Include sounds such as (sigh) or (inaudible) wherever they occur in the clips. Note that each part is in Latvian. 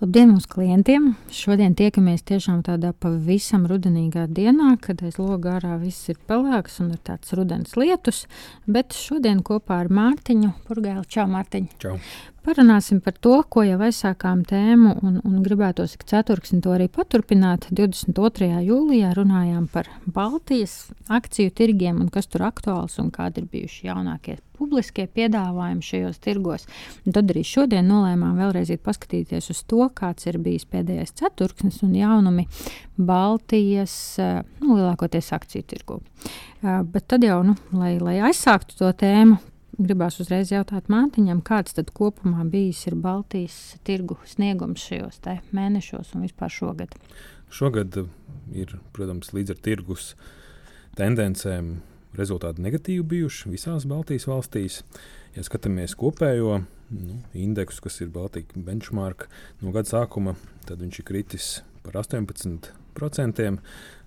Labdien, mūsu klientiem! Šodien tiekamies tiešām tādā pavisam rudenīgā dienā, kad aiz loga ārā viss ir pelēks un ir tāds rudens lietus. Bet šodien kopā ar Mārtiņu Purgēlu. Čau, Mārtiņ! Čau! Parunāsim par to, ko jau aizsākām tēmu, un, un gribētos ik ceturksni to arī paturpināt. 22. jūlijā runājām par Baltijas akciju tirgiem un kas tur aktuāls un kādi ir bijuši jaunākie publiskie piedāvājumi šajos tirgos. Un tad arī šodien nolēmām vēlreiz paskatīties uz to, kāds ir bijis pēdējais ceturksnis un jaunumi Baltijas nu, lielākoties akciju tirgu. Uh, bet tad jau, nu, lai, lai aizsāktu to tēmu, gribās uzreiz jautāt Mātiņam, kāds tad kopumā bijis Baltijas tirgu sniegums šajos mēnešos un vispār šogad? Šogad ir, protams, līdz ar tirgus tendencēm rezultāti negatīvi bijuši visās Baltijas valstīs. Ja skatāmies kopējo nu, indeksu, kas ir Baltijas benchmark no gada sākuma, tad viņš ir kritis par 18%.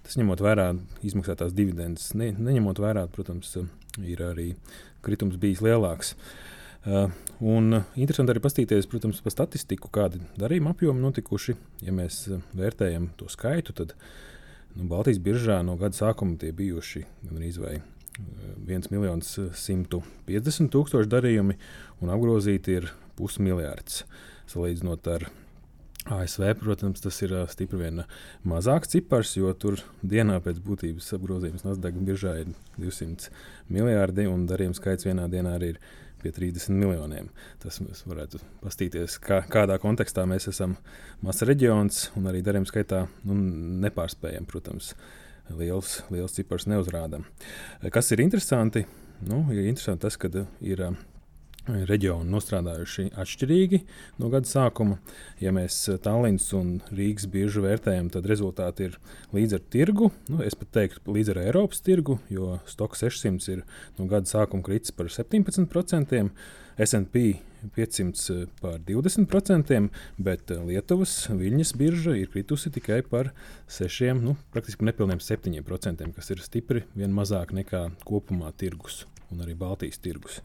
Tas ņemot vērā izmaksātās dividendes, ne, neņemot vērā, protams, ir arī kritums bijis lielāks. Uh, un interesanti arī paskatīties, protams, par statistiku, kādi darījuma apjomi notikuši. Ja mēs uh, vērtējam to skaitu, tad nu, Baltijas biržā no gada sākuma tie bijuši gandrīz vai 1 miljons 150 tūkstoši darījumi, un apgrozīti ir pusmiljards. Salīdzinot ar ASV, protams, tas ir stipri vien mazāks cipars, jo tur dienā pēc būtības apgrozījums Nasdaq biržā ir 200 miljardi, un darījuma skaits vienā dienā arī ir pie 30 miljoniem. Tas mēs varētu paskatīties, kā, kādā kontekstā mēs esam mazs reģions, un arī darījuma skaitā nu, nepārspējam, protams, liels, liels cipars neuzrādām. Kas ir interesanti? Nu, ir interesanti tas, ka ir reģioni nostrādājuši atšķirīgi no gada sākuma. Ja mēs eh, Tallinas un Rīgas bieži vērtējam, tad rezultāti ir līdz ar tirgu. Nu, es pat teiktu, līdz ar Eiropas tirgu, jo Stoks 600 ir no gada sākuma kritis par 17%. SP 500 par 20%, bet eh, Lietuvas viļņas birža ir kritusi tikai par 6, nu, praktiski nepilniem 7%, kas ir stipri vien mazāk nekā kopumā tirgus un arī Baltijas tirgus.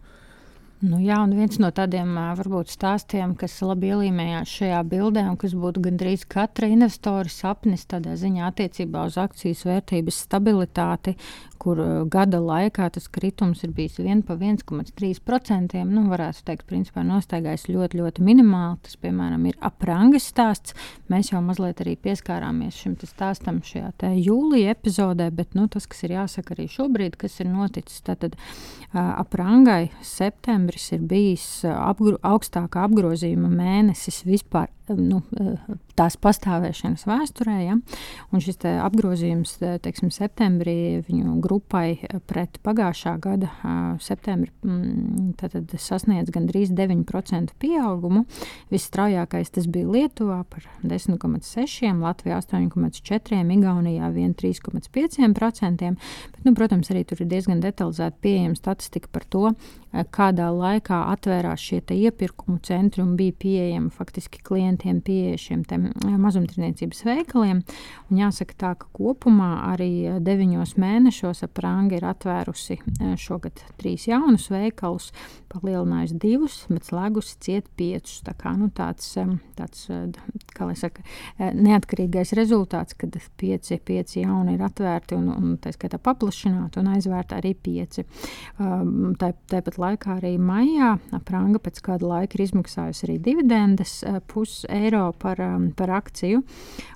Nu, jā, un viens no tādiem varbūt stāstiem, kas labi ielīmējās šajā bildē, un kas būtu gandrīz katra investora sapnis, tādā ziņā attiecībā uz akcijas vērtības stabilitāti, kur gada laikā tas kritums ir bijis 1,3%. Nu, varētu teikt, principā nostaigājis ļoti, ļoti minimāli. Tas, piemēram, ir aprangas stāsts. Mēs jau mazliet arī pieskārāmies šim stāstam šajā jūlijā epizodē, bet nu, tas, kas ir jāsaka arī šobrīd, kas ir noticis, tad uh, aprangai septembris ir bijis apgro, augstākā apgrozījuma mēnesis vispār nu, tās pastāvēšanas vēsturē. Ja? Un šis apgrozījums teiksim, septembrī viņu grupai pret pagājušā gada septembri mm, sasniedz gandrīz 9% pieaugumu. Visstraujākais tas bija Lietuvā par 10,6%, Latvijā 8,4%, Igaunijā 3,5%. Bet, nu, protams, arī tur ir diezgan detalizēta pieejama statistika par to, kādā laikā atvērās šie iepirkumu centri un bija pieejami faktiski klientiem pieeja šiem mazumtirniecības veikaliem. Un jāsaka tā, ka kopumā arī deviņos mēnešos apranga ir atvērusi šogad trīs jaunus veikalus, palielinājusi divus, bet slēgusi ciet piecus. Tā kā nu, tāds, tāds kā saka, neatkarīgais rezultāts, kad pieci, pieci jauni ir atvērti un, un tā skaitā paplašināti un aizvērti arī pieci. Tā, tāpat laikā arī maijā Pranga pēc kāda laika ir izmaksājusi arī dividendes eh, pusi eiro par, um, par akciju.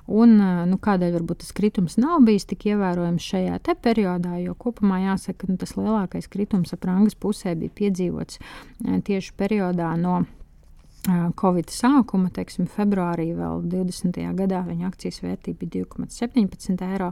Un, eh, nu, kādēļ varbūt tas kritums nav bijis tik ievērojams šajā periodā, jo kopumā jāsaka, ka nu, tas lielākais kritums Prangas pusē bija piedzīvots eh, tieši periodā no Covid sākuma, teiksim, februārī vēl 20. gadā viņa akcijas vērtība bija 2,17 eiro,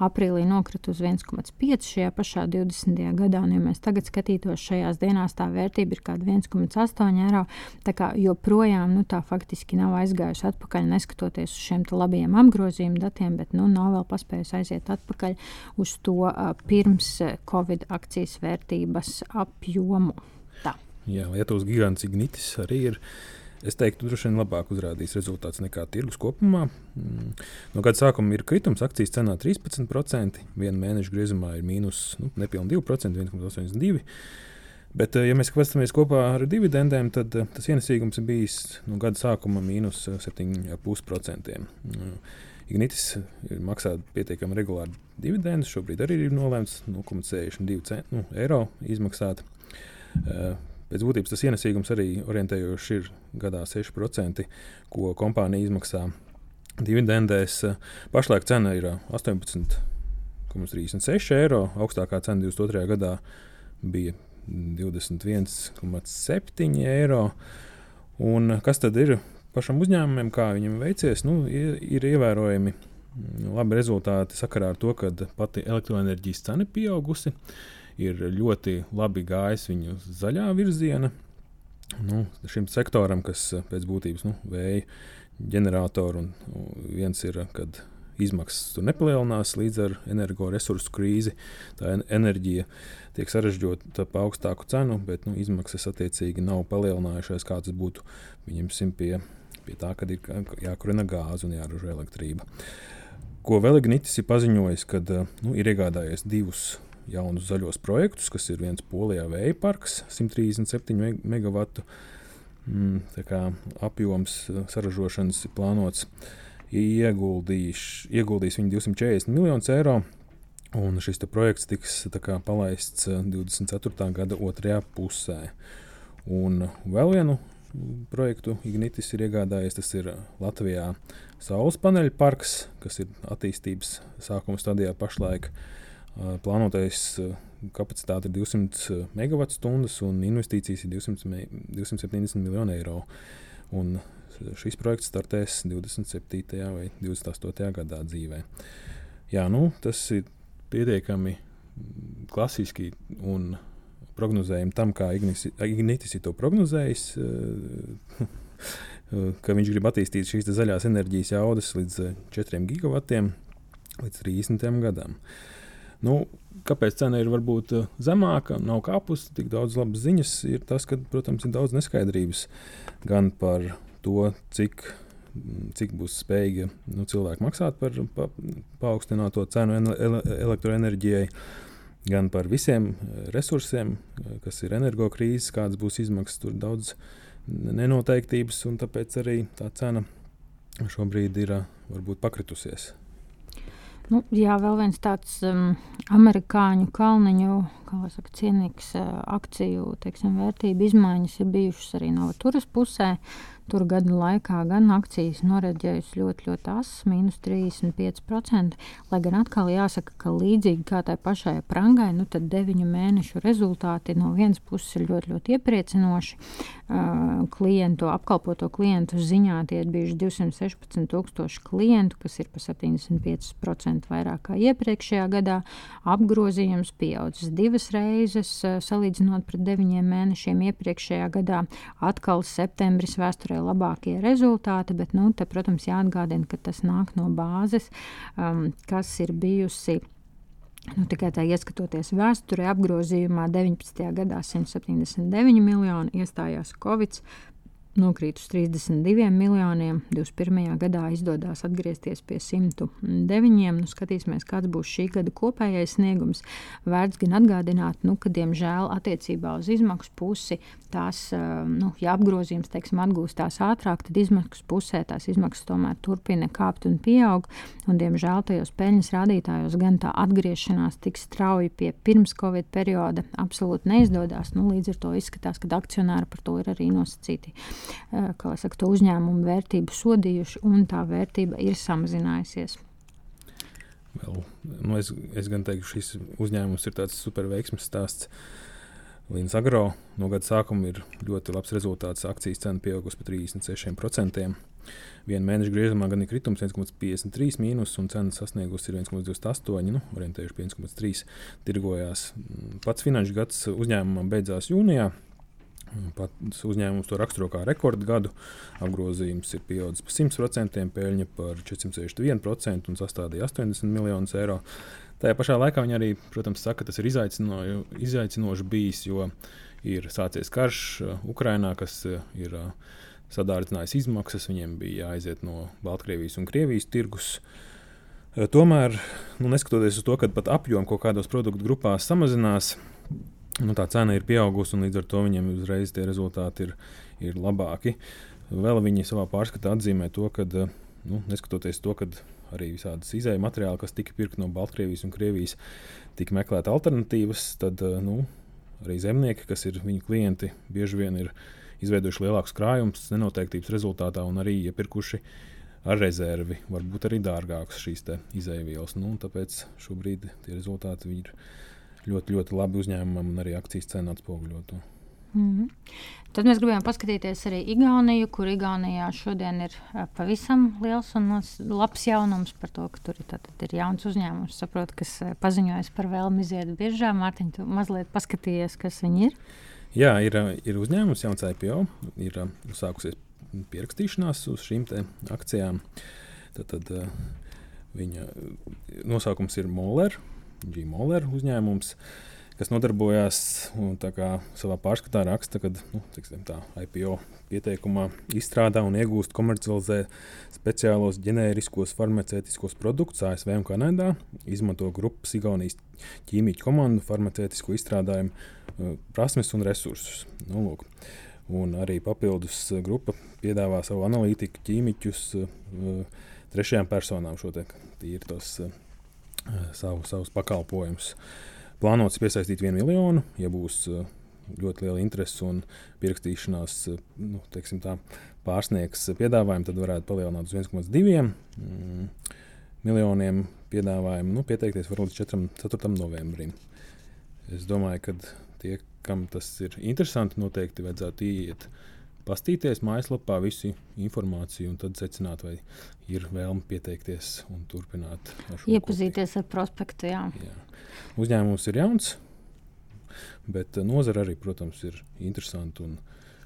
aprīlī nokrita uz 1,5 šajā pašā 20. gadā, un ja mēs tagad skatītos šajās dienās, tā vērtība ir kāda 1,8 eiro, tā kā joprojām, nu tā faktiski nav aizgājusi atpakaļ, neskatoties uz šiem labajiem apgrozījuma datiem, bet, nu, nav vēl paspējusi aiziet atpakaļ uz to uh, pirms Covid akcijas vērtības apjomu. Jā, Lietuvas gigants Ignitis arī ir. Es teiktu, droši vien labāk uzrādīs rezultāts nekā tirgus kopumā. Mm. No gada sākuma ir kritums, akcijas cenā 13%, viena mēneša griezumā ir mīnus nu, nepilnīgi 2%, 1,82%. Bet, ja mēs paskatāmies kopā ar dividendēm, tad eh, tas ienesīgums ir bijis no gada sākuma mīnus 7,5%. Mm. Ignitis maksā pietiekami regulāri dividendus. Šobrīd arī ir nolēmts 0,62 nu, eiro izmaksāt. Uh, Pēc būtības tas ienesīgums arī orientējoši ir gadā 6%, ko kompānija izmaksā dividendēs. Pašlaik cena ir 18,36 eiro. Augstākā cena 22. gadā bija 21,7 eiro. Un kas tad ir pašam uzņēmumam, kā viņam veicies? Nu, ir, ievērojami labi rezultāti sakarā ar to, ka pati elektroenerģijas cena ir pieaugusi. Uh, ir ļoti labi gājis viņu zaļā virziena. Nu, šim sektoram, kas pēc būtības nu, vēja ģeneratoru, un viens ir, kad izmaksas tur nepalielinās līdz ar energoresursu krīzi. Tā enerģija tiek sarežģīta par augstāku cenu, bet nu, izmaksas attiecīgi nav palielinājušās, kā tas būtu pie, pie tā, kad ir jākurina gāze un jāražo elektrība. Ko vēl Ignitis ir paziņojis, kad nu, ir iegādājies divus jaunus zaļos projektus, kas ir viens Polijā vēja parks, 137 megawatu mm, apjoms eh, saražošanas plānots. Ieguldīs, ieguldīs viņi 240 miljonus eiro. Un šis projekts tiks kā, palaists 24. Eh, gada otrajā pusē. Un vēl vienu projektu Ignitis ir iegādājies. Tas ir Latvijā Saules paneļu parks, kas ir attīstības sākuma stadijā pašlaik. Uh, Plānotais kapacitāte ir 200 MWh un investīcijas ir 200, 270 miljoni eiro. Un šis projekts startēs 27. vai 28. gadā dzīvē. Jā, nu, tas ir pietiekami klasiski un prognozējami tam, kā Ignitis ir to prognozējis. (laughs) ka viņš grib attīstīt šīs zaļās enerģijas jaudas līdz 4 gigavatiem līdz 30 gadam. Uh, Nu, kāpēc cena ir varbūt eh, zemāka, nav kāpus, tik daudz labas ziņas, ir tas, ka, protams, ir daudz neskaidrības gan par to, cik, cik būs spējīgi nu, cilvēki maksāt par pa, paaugstināto cenu ele, elektroenerģijai, gan par visiem eh, resursiem, eh, kas ir energokrīzes, kādas būs izmaksas, tur daudz nenoteiktības, un tāpēc arī tā cena šobrīd ir varbūt pakritusies. Nu, jā, vēl viens tāds um, amerikāņu kalniņu saka, cienīgs akciju teiksim, vērtību izmaiņas ir bijušas arī Novaturas pusē. Tur gadu laikā gan akcijas noreģējusi ļoti, ļoti asas, mīnus 35%. Lai gan atkal jāsaka, ka līdzīgi kā tai pašai prangai, nu tad deviņu mēnešu rezultāti no vienas puses ir ļoti, ļoti iepriecinoši. Uh, klientu, apkalpoto klientu ziņā tie ir bijuši 216 tūkstoši klientu, kas ir pa 75% vairāk kā iepriekšējā gadā. Apgrozījums pieaudzis divas reizes, uh, salīdzinot pret deviņiem mēnešiem iepriekšējā gadā. Atkal septembris vēsturē labākie rezultāti, bet, nu, te, protams, jāatgādina, ka tas nāk no bāzes, um, kas ir bijusi. Nu, tikai tā ieskatoties vēsturē, apgrozījumā 19. gadā 179 miljoni iestājās Covid, nokrīt uz 32 miljoniem. 21. gadā izdodas atgriezties pie 109. Nu, skatīsimies, kāds būs šī gada kopējais sniegums. Vērts gan atgādināt, nu, ka, diemžēl, attiecībā uz izmaksu pusi, tās, nu, ja apgrozījums teiksim, atgūstās ātrāk, tad izmaksu pusē tās izmaksas tomēr turpina kāpt un pieaug. Un, diemžēl tajos peļņas rādītājos gan tā atgriešanās tik strauji pie pirms Covid perioda absolūti neizdodas. Nu, līdz ar to izskatās, ka akcionāri par to ir arī nosacīti kā saka, to uzņēmumu vērtību sodījuši, un tā vērtība ir samazinājusies. Vēl, nu es, es gan teiktu, šis uzņēmums ir tāds superveiksmes stāsts. Līnas agro no gada sākuma ir ļoti labs rezultāts. Akcijas cena pieaugusi par 36%. Vienu mēnešu griezumā gan ir kritums 1,53 mīnus, un cena sasniegusi 1,28, nu, orientējuši 1,3 tirgojās. Pats finanšu gads uzņēmumam beidzās jūnijā. Pats uzņēmums to raksturo kā rekordu gadu. Apgrozījums ir pieaudzis par 100%, peļņa par 461% un sastādīja 80 miljonus eiro. Tajā pašā laikā viņi arī, protams, saka, ka tas ir izaicino, izaicinoši bijis, jo ir sācies karš uh, Ukrajinā, kas uh, ir uh, sadārdzinājis izmaksas. Viņiem bija jāaiziet no Baltkrievijas un Krievijas tirgus. Tomēr, nu, neskatoties uz to, ka pat apjoms kaut kādos produktu grupās samazinās, nu, tā cena ir pieaugusi, un līdz ar to viņiem uzreiz tie rezultāti ir, ir labāki. Vēl viņi savā pārskatā atzīmē to, ka, nu, neskatoties to, ka arī visādas izēja materiāli, kas tika pirkti no Baltkrievijas un Krievijas, tika meklēt alternatīvas, tad nu, arī zemnieki, kas ir viņu klienti, bieži vien ir izveidojuši lielākus krājumus nenoteiktības rezultātā un arī iepirkuši ar rezervi, varbūt arī dārgākas šīs izēvielas. Nu, tāpēc šobrīd tie rezultāti ir ļoti, ļoti labi uzņēmumam un arī akcijas cenu atspoguļot. Mm -hmm. Tad mēs gribējām paskatīties arī Igauniju, kur Igaunijā šodien ir pavisam liels un labs jaunums par to, ka tur ir, tātad, ir jauns uzņēmums, saprot, kas paziņojas par vēlmi iziet biržā. Mārtiņ, tu mazliet paskatījies, kas viņi ir. Jā, ir, ir uzņēmums, jauns IPO, ir sākusies pierakstīšanās uz šīm akcijām. Tad, tad viņa nosaukums ir Moller. G-Moller uzņēmums, kas nodarbojās un savā pārskatā raksta, ka nu, tiksim, tā, IPO pieteikumā izstrādā un iegūst komercializē speciālos ģenēriskos farmaceitiskos produktus ASV un Kanādā, izmanto grupas Igaunijas ķīmiju komandu farmaceitisko izstrādājumu uh, prasmes un resursus. Nu, lūk. Un arī papildus grupa piedāvā savu analītiku, ķīmiķus uh, trešajām personām. Šo te, ir tos uh, savu, savus pakalpojumus. Plānots piesaistīt vienu miljonu, ja būs eh, ļoti liela interese un pierakstīšanās eh, nu, tā, pārsniegs piedāvājumu, tad varētu palielināt uz 1,2 mm, miljoniem piedāvājumu. Nu, pieteikties var līdz 4, 4. novembrim. Es domāju, ka tie, kam tas ir interesanti, noteikti vajadzētu iet pastīties mājaslapā visu informāciju un tad secināt, vai ir vēlme pieteikties un turpināt. Ar Iepazīties kopiju. ar prospektu. Jā. Jā. Uzņēmums ir jauns, bet nozara arī, protams, ir interesanta. Un,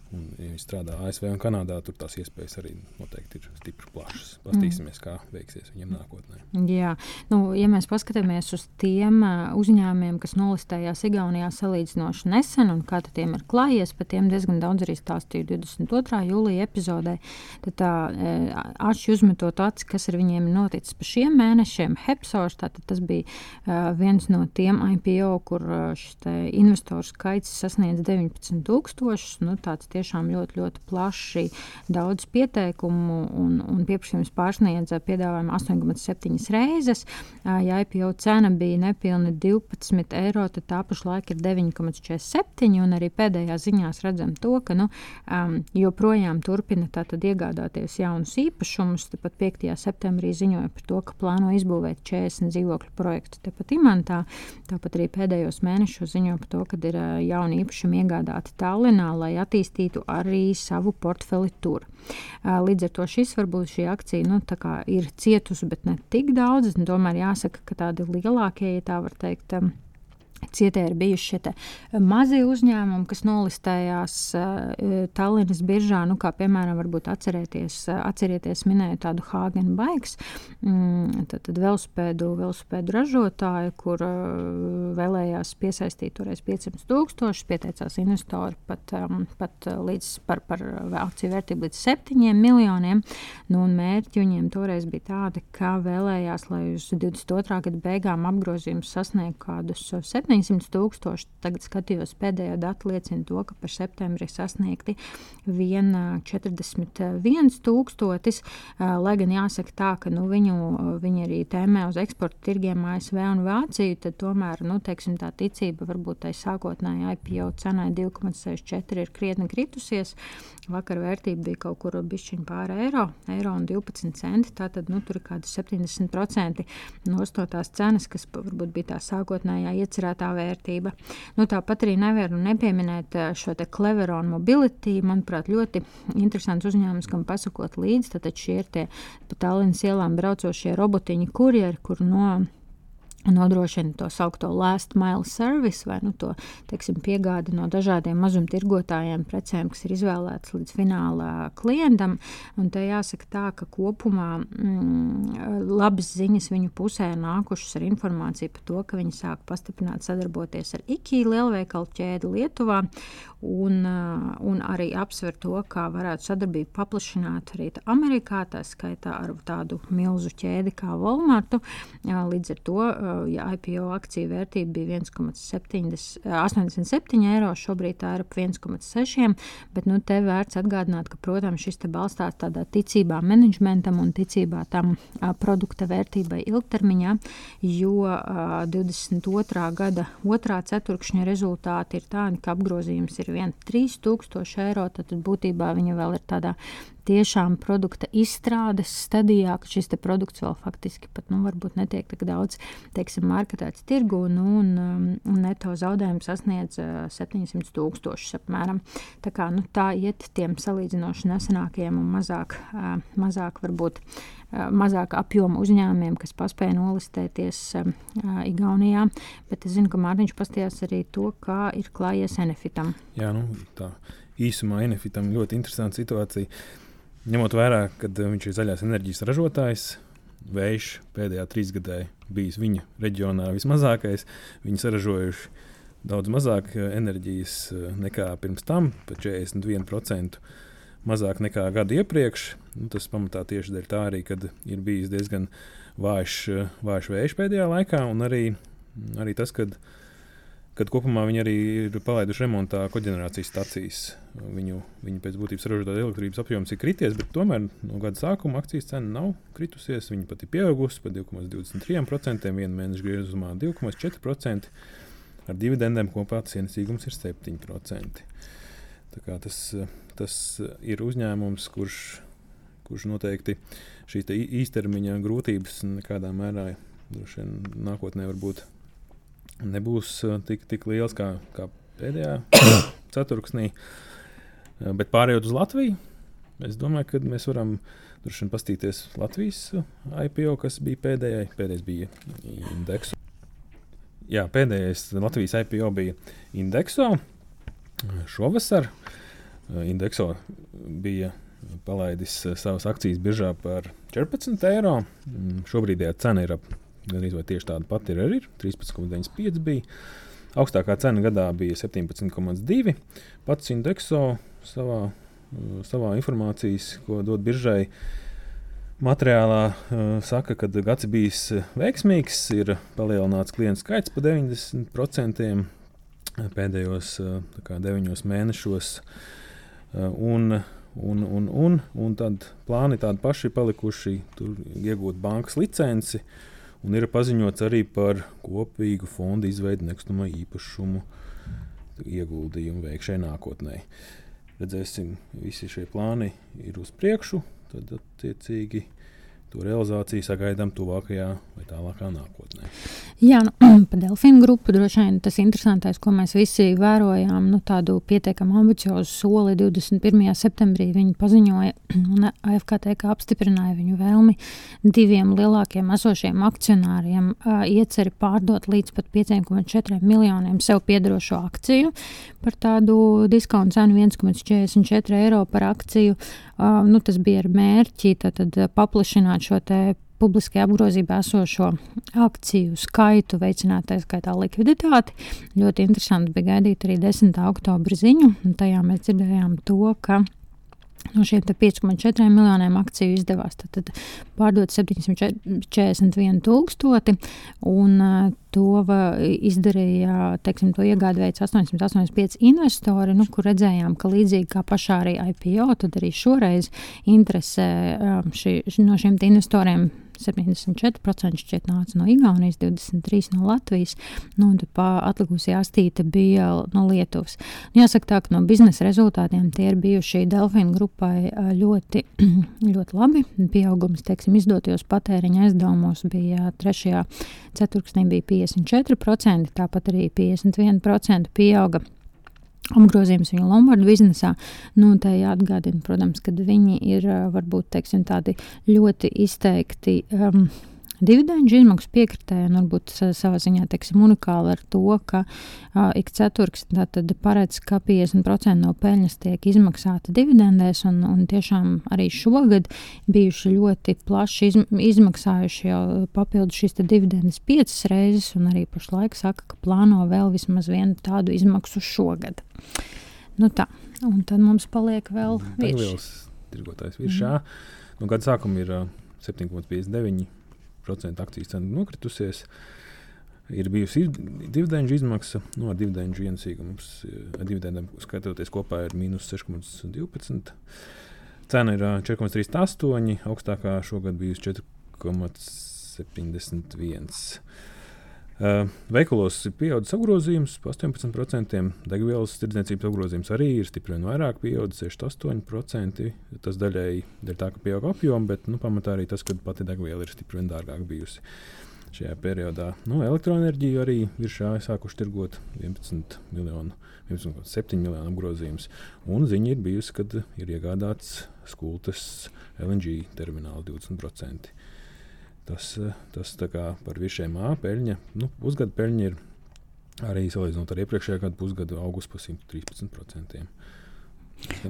Un, ja viņi strādā ASV un Kanādā, tur tās iespējas arī noteikti ir stipri plašas. Paskatīsimies, mm. kā veiksies viņiem nākotnē. Jā, nu, ja mēs paskatāmies uz tiem uzņēmumiem, kas nolistējās Igaunijā salīdzinoši nesen, un kā tiem ir klājies, par tiem diezgan daudz arī stāstīju 22. jūlijā epizodē, tad tā aši uzmetot aci, kas ar viņiem ir noticis pa šiem mēnešiem. Hepsors, tātad tas bija viens no tiem IPO, kur šis investoru skaits sasniedz 19,000. Nu, tiešām ļoti, ļoti plaši, daudz pieteikumu un, un pieprasījums pārsniedza piedāvājumu 8,7 reizes. Ja IPO cena bija nepilni 12 eiro, tad tā pašlaik ir 9,47. Un arī pēdējā ziņās redzam to, ka nu, um, joprojām turpina iegādāties jaunus īpašumus. Tāpat 5. septembrī ziņoja par to, ka plāno izbūvēt 40 dzīvokļu projektu tepat Imantā. Tāpat arī pēdējos mēnešos ziņo par to, ka ir uh, jauni īpašumi iegādāti Tallinā, lai attīstītu attīstītu arī savu portfeli tur. Līdz ar to šis varbūt šī akcija nu, ir cietusi, bet ne tik daudz. Tomēr jāsaka, ka tādi lielākie, ja tā var teikt, Cietē ir bijuši šie eh, mazie uzņēmumi, kas nolistējās uh, Tallinas biržā, nu, kā piemēram, varbūt atcerēties, uh, atcerieties, minēju tādu Hāgenu baigs, mm, tad, tad velospēdu, velospēdu ražotāju, kur vēlējās piesaistīt toreiz 500 tūkstošus, pieteicās investori pat, pat līdz par, par akciju vērtību līdz 7 miljoniem, nu, un mērķi viņiem toreiz bija tādi, ka vēlējās, lai uz 22. gada beigām apgrozījums sasniegtu kādus 7 700 tūkstoši. Tagad skatījos pēdējo datu liecina to, ka par septembri sasniegti 141 tūkstotis. Lai gan jāsaka tā, ka nu, viņu, viņi arī tēmē uz eksporta tirgiem ASV un Vāciju, tad tomēr nu, teiksim, tā ticība varbūt tai sākotnēji IPO cenai 2,64 ir krietni kritusies. Vakar vērtība bija kaut kur bišķiņ pāri eiro, eiro un 12 centi. Tātad nu, tur ir kādi 70% no tās cenas, kas varbūt bija tā sākotnējā iecerēta fiksētā vērtība. Nu, tāpat arī nevaru nepieminēt šo te Cleveron Mobility, manuprāt, ļoti interesants uzņēmums, kam pasakot līdzi. Tad šie ir tie pa Tallinas ielām braucošie robotiņi kurjeri, kur no nodrošina to saucamo last mile service vai nu, to teiksim, piegādi no dažādiem mazumtirgotājiem precēm, kas ir izvēlētas līdz fināla klientam. Un te jāsaka tā, ka kopumā mm, labas ziņas viņu pusē nākušas ar informāciju par to, ka viņi sāk pastiprināt sadarboties ar IKI lielveikalu ķēdi Lietuvā un, un arī apsver to, kā varētu sadarbību paplašināt arī Amerikā, tā skaitā ar tādu milzu ķēdi kā Walmartu. Līdz ar to ja IPO akciju vērtība bija 1,87 eiro, šobrīd tā ir ap 1,6. Bet nu, te vērts atgādināt, ka, protams, šis balstās tādā ticībā menedžmentam un ticībā tam produkta vērtībai ilgtermiņā, jo a, 22. gada otrā ceturkšņa rezultāti ir tādi, ka apgrozījums ir 1,3000 eiro. Tad būtībā viņa vēl ir tādā tiešām produkta izstrādes stadijā, ka šis produkts vēl faktiski pat nu, netiek tik daudz teiksim, marketēts tirgu, nu, un, um, un neto zaudējums sasniedz 700 uh, tūkstošus apmēram. Tā, kā, nu, tā iet tiem salīdzinoši nesenākajiem un mazāk, uh, mazāk varbūt uh, mazāk apjoma uzņēmumiem, kas paspēja nolistēties Igaunijā. Bet es zinu, ka Mārtiņš pastījās arī to, kā ir klājies Enefitam. Jā, nu, tā īsumā Enefitam ļoti interesanta situācija. Ņemot vērā, ka viņš ir zaļās enerģijas ražotājs, vējš pēdējā trīsgadē bijis viņa reģionā vismazākais. Viņi saražojuši daudz mazāk enerģijas nekā pirms tam, pat 41% mazāk nekā gadu iepriekš. Nu, tas pamatā tieši dēļ tā arī, kad ir bijis diezgan vājš, vājš vējš pēdējā laikā, un arī, arī tas, ka kad kopumā viņi arī ir palaiduši remontā koģenerācijas stacijas. Viņu, viņu pēc būtības ražotā elektrības apjoms ir krities, bet tomēr no gada sākuma akcijas cena nav kritusies. Viņa pat ir pieaugusi par 2,23%, viena mēneša griezumā 2,4%. Ar dividendēm kopā tas ienesīgums ir 7%. Tas, tas ir uzņēmums, kurš, kurš noteikti šīs īstermiņa grūtības nekādā mērā nākotnē var būt nebūs uh, tik, tik liels kā, kā pēdējā (coughs) ceturksnī. Uh, bet pārējot uz Latviju, es domāju, ka mēs varam droši vien paskatīties Latvijas IPO, kas bija pēdējais. Pēdējais bija indeksu. Jā, pēdējais Latvijas IPO bija indekso. Šovasar indekso bija palaidis savas akcijas biržā par 14 eiro. Mm, šobrīd cena ir ap Gan arī tieši tāda pati ir arī 13,95 bija. Augstākā cena gadā bija 17,2. Pats indekso savā, uh, savā informācijas, ko dod biržai, materiālā saka, ka gads bijis veiksmīgs, ir palielināts klientu skaits par 90% pēdējos uh, kā, deviņos mēnešos. Uh, un, un, un, un, un tad plāni tādi paši palikuši, tur iegūt bankas licenci. Uh, Un ir paziņots arī par kopīgu fondu izveidi nekustamā īpašumu ieguldījumu veikšanai nākotnē. Redzēsim, visi šie plāni ir uz priekšu, tad attiecīgi to realizāciju sagaidām tuvākajā vai tālākā nākotnē. Jā, nu, (clears throat) par Delfīnu grupu droši vien tas interesantais, ko mēs visi vērojām, nu, tādu pietiekami ambiciozu soli 21. septembrī. Viņi paziņoja, (clears throat) un AFKTK apstiprināja viņu vēlmi diviem lielākiem esošiem akcionāriem uh, ieceri pārdot līdz pat 5,4 miljoniem sev piedarošo akciju par tādu diskontu cenu 1,44 eiro par akciju. Uh, nu, tas bija ar mērķi tad, tad, paplašināt šo publiskajā apgrozībā esošo akciju skaitu, veicināt tā skaitā likviditāti. Ļoti interesanti bija gaidīt arī 10. oktobra ziņu, tajā mēs dzirdējām to, ka No šiem 5,4 miljoniem akciju izdevās tad, tad pārdot 741 tūkstoti, un uh, to izdarīja, teiksim, to iegādājot 885 investori, nu, kur redzējām, ka līdzīgi kā pašā arī IPO, tad arī šoreiz interese um, ši, no šiem investoriem 74% šķiet nāca no Igaunijas, 23% no Latvijas, nu, un tad atlikusi astīte bija no Lietuvas. Jāsaka tā, ka no biznesa rezultātiem tie ir bijuši Delfīna grupai ļoti, (clears throat) ļoti labi. Pieaugums, teiksim, izdotajos patēriņa aizdevumos bija trešajā ceturksnī bija 54%, tāpat arī 51% pieauga apgrozījums viņu Lombardu biznesā. Nu, tā jāatgādina, protams, ka viņi ir varbūt teiksim, tādi ļoti izteikti. Um, dividendžu izmaksu piekritēji, un varbūt savā ziņā teiksim, unikāli ar to, ka uh, ik ceturks paredz, ka 50% no peļņas tiek izmaksāta dividendēs, un, un tiešām arī šogad bijuši ļoti plaši izm izmaksājuši jau papildus šīs dividendes piecas reizes, un arī pašlaik saka, ka plāno vēl vismaz vienu tādu izmaksu šogad. Nu tā, un tad mums paliek vēl viens tirgotājs virsā. Mm. Nu, gada sākuma ir uh, 7,59 10% akciju cena nokritusies. Ir bijusi dividendžu izmaksa, no dividendžu ienesīgums, eh, dividendiem skatoties kopā ir mīnus 6,12. Cena ir 4,38, eh, augstākā šogad bijusi 4,71. Uh, veikalos ir pieaudzis apgrozījums par 18%, degvielas tirdzniecības apgrozījums arī ir stipri vien vairāk, pieaudzis 68%. Tas daļēji dēļ tā, ka pieaug apjoms, bet nu, pamatā arī tas, ka pati degviela ir stipri vien dārgāka bijusi šajā periodā. Nu, elektroenerģiju arī ir sākuši tirgot 11 miljonu. 11,7 miljonu apgrozījums. Un ziņa ir bijusi, ka ir iegādāts skultas LNG termināls 20%. Tas, eh, tas par visiem āpeļņa, nu, pusgada peļņa ir arī salīdzinot ar iepriekšējā gada pusgadu augustu par 113%.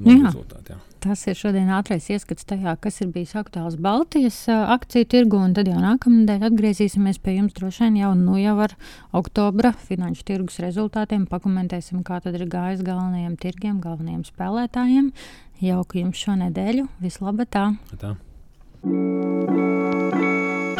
Nu jā, jā. Tas ir šodien ātrais ieskats tajā, kas ir bijis aktuāls Baltijas akciju tirgu. Tad jau nākamnedēļ atgriezīsimies pie jums droši vien jau, nu, jau ar oktobra finanšu tirgus rezultātiem. Pakomentēsim, kā tad ir gājis galvenajiem tirgiem, galvenajiem spēlētājiem. Jauku jums šo nedēļu. Vislabāk! Tā.